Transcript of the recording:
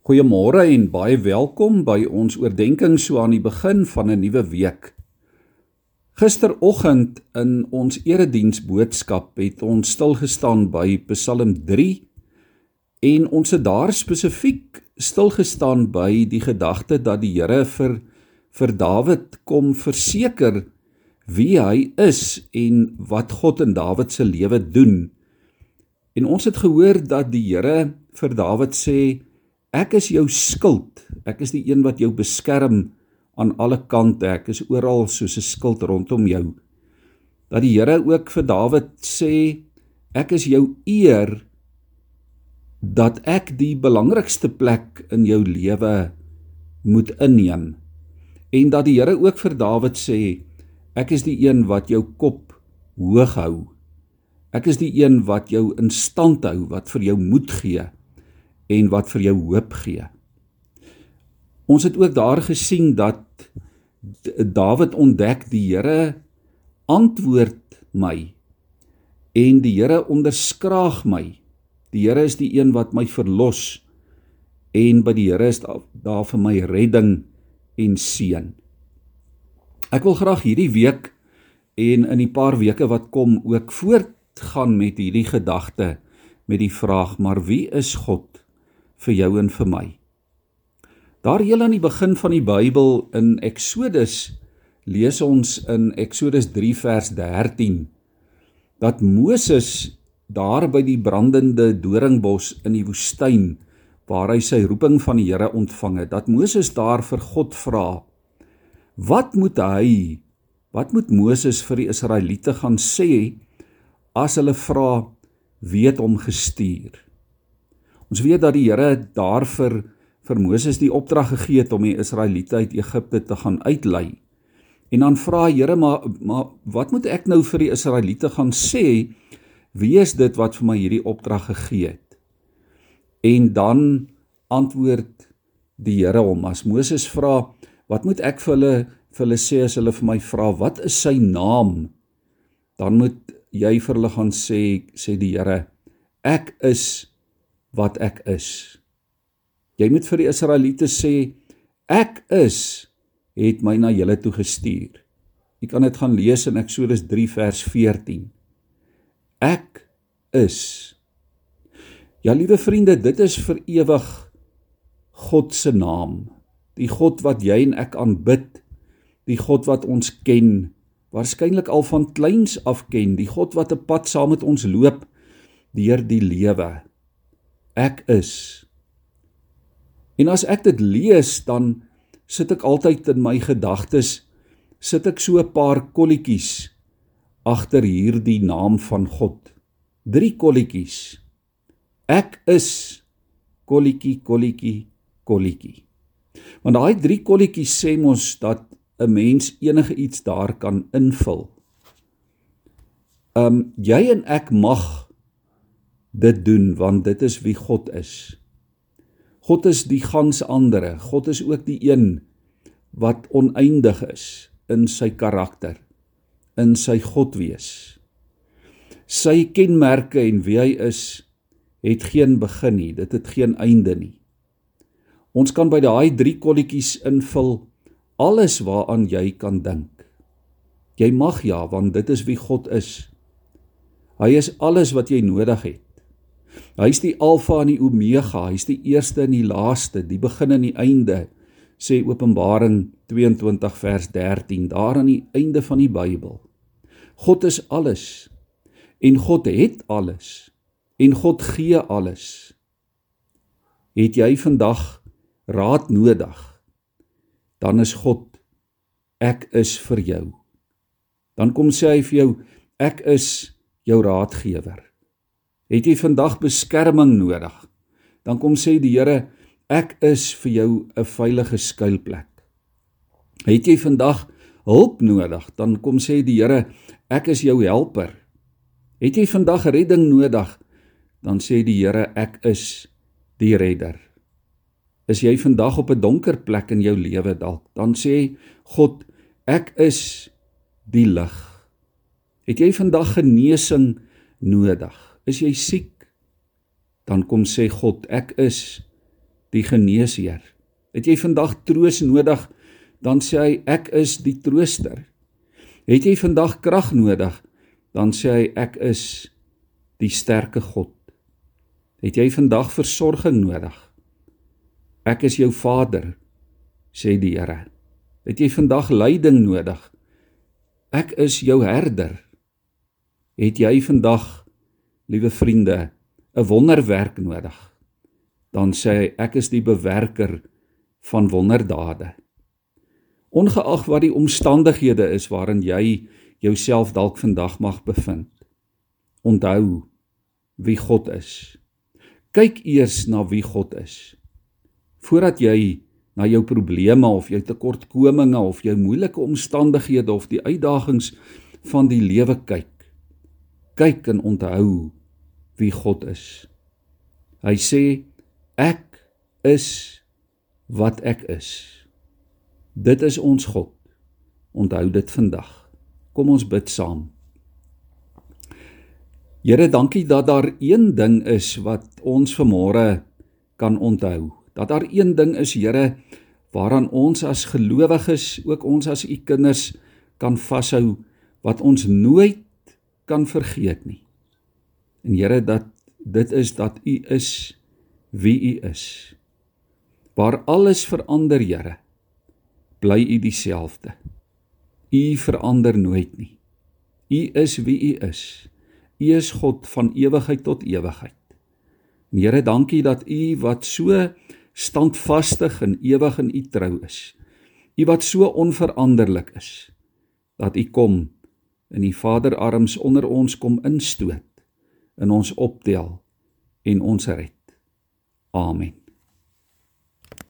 Goeiemôre en baie welkom by ons oordeenking so aan die begin van 'n nuwe week. Gisteroggend in ons erediens boodskap het ons stil gestaan by Psalm 3 en ons het daar spesifiek stil gestaan by die gedagte dat die Here vir vir Dawid kom verseker wie hy is en wat God in Dawid se lewe doen. En ons het gehoor dat die Here vir Dawid sê Ek is jou skild. Ek is die een wat jou beskerm aan alle kante. Ek is oral soos 'n skild rondom jou. Dat die Here ook vir Dawid sê, ek is jou eer dat ek die belangrikste plek in jou lewe moet inneem. En dat die Here ook vir Dawid sê, ek is die een wat jou kop hoog hou. Ek is die een wat jou in stand hou, wat vir jou moed gee en wat vir jou hoop gee. Ons het ook daar gesien dat Dawid ontdek die Here antwoord my en die Here onderskraag my. Die Here is die een wat my verlos en by die Here is daar, vir my redding en seën. Ek wil graag hierdie week en in die paar weke wat kom ook voortgaan met hierdie gedagte met die vraag maar wie is God? Vir jou en vir my. Daar heel aan die begin van die Bybel in Eksodus lees ons in Eksodus 3 vers 13 dat Moses daar by die brandende doringbos in die woestyn waar hy sy roeping van die Here ontvang het, dat Moses daar vir God vra: "Wat moet hy? Wat moet Moses vir die Israeliete gaan sê as hulle vra wie het hom gestuur?" Ons weet dat die Here daar vir vir Moses die opdrag gegee het om die Israeliete uit Egipte te gaan uitlei. En dan vra Here maar maar wat moet ek nou vir die Israeliete gaan sê? Wie is dit wat vir my hierdie opdrag gegee het? En dan antwoord die Here hom as Moses vra, wat moet ek vir hulle vir hulle sê as hulle vir my vra wat is sy naam? Dan moet jy vir hulle gaan sê sê die Here, ek is wat ek is. Jy moet vir die Israeliete sê ek is het my na julle toe gestuur. Jy kan dit gaan lees in Eksodus 3 vers 14. Ek is. Ja liewe vriende, dit is vir ewig God se naam. Die God wat jy en ek aanbid, die God wat ons ken, waarskynlik al van kleins af ken, die God wat 'n pad saam met ons loop deur die lewe ek is. En as ek dit lees dan sit ek altyd in my gedagtes sit ek so 'n paar kolletjies agter hierdie naam van God. Drie kolletjies. Ek is kolletjie kolletjie kolletjie. Want daai drie kolletjies sê mos dat 'n mens enige iets daar kan invul. Um jy en ek mag dit doen want dit is wie God is. God is die gans andere. God is ook die een wat oneindig is in sy karakter, in sy God wees. Sy kenmerke en wie hy is het geen begin nie, dit het geen einde nie. Ons kan by daai drie kolletjies invul alles waaraan jy kan dink. Jy mag ja, want dit is wie God is. Hy is alles wat jy nodig het. Hy's die Alfa en die Omega, hy's die eerste en die laaste, die begin en die einde, sê Openbaring 22 vers 13, daar aan die einde van die Bybel. God is alles en God het alles en God gee alles. Het jy vandag raad nodig? Dan is God ek is vir jou. Dan kom sê hy vir jou ek is jou raadgewer. Het jy vandag beskerming nodig? Dan kom sê die Here, ek is vir jou 'n veilige skuilplek. Het jy vandag hulp nodig? Dan kom sê die Here, ek is jou helper. Het jy vandag redding nodig? Dan sê die Here, ek is die redder. Is jy vandag op 'n donker plek in jou lewe dalk? Dan sê God, ek is die lig. Het jy vandag genesing nodig? Is jy siek? Dan kom sê God, ek is die geneesheer. Het jy vandag troos nodig, dan sê hy ek is die trooster. Het jy vandag krag nodig, dan sê hy ek is die sterke God. Het jy vandag versorging nodig? Ek is jou Vader, sê die Here. Het jy vandag leiding nodig? Ek is jou herder. Het jy vandag, liewe vriende, 'n wonderwerk nodig? Dan sê hy ek is die bewerker van wonderdade. Ongeag wat die omstandighede is waarin jy jouself dalk vandag mag bevind. Onthou wie God is. Kyk eers na wie God is. Voordat jy na jou probleme of jou tekortkominge of jou moeilike omstandighede of die uitdagings van die lewe kyk. Kyk en onthou wie God is. Hy sê ek is wat ek is. Dit is ons God. Onthou dit vandag. Kom ons bid saam. Here, dankie dat daar een ding is wat ons vanmôre kan onthou. Dat daar een ding is, Here, waaraan ons as gelowiges, ook ons as u kinders kan vashou wat ons nooit kan vergeet nie. En Here, dat dit is dat u is wie u is. Waar alles verander, Here, bly u dieselfde. U verander nooit nie. U is wie u is. U is God van ewigheid tot ewigheid. En Here, dankie dat U wat so standvastig en ewig in U trou is. U wat so onveranderlik is dat U kom in die Vaderarms onder ons kom instoot in ons optel en ons red. Amen.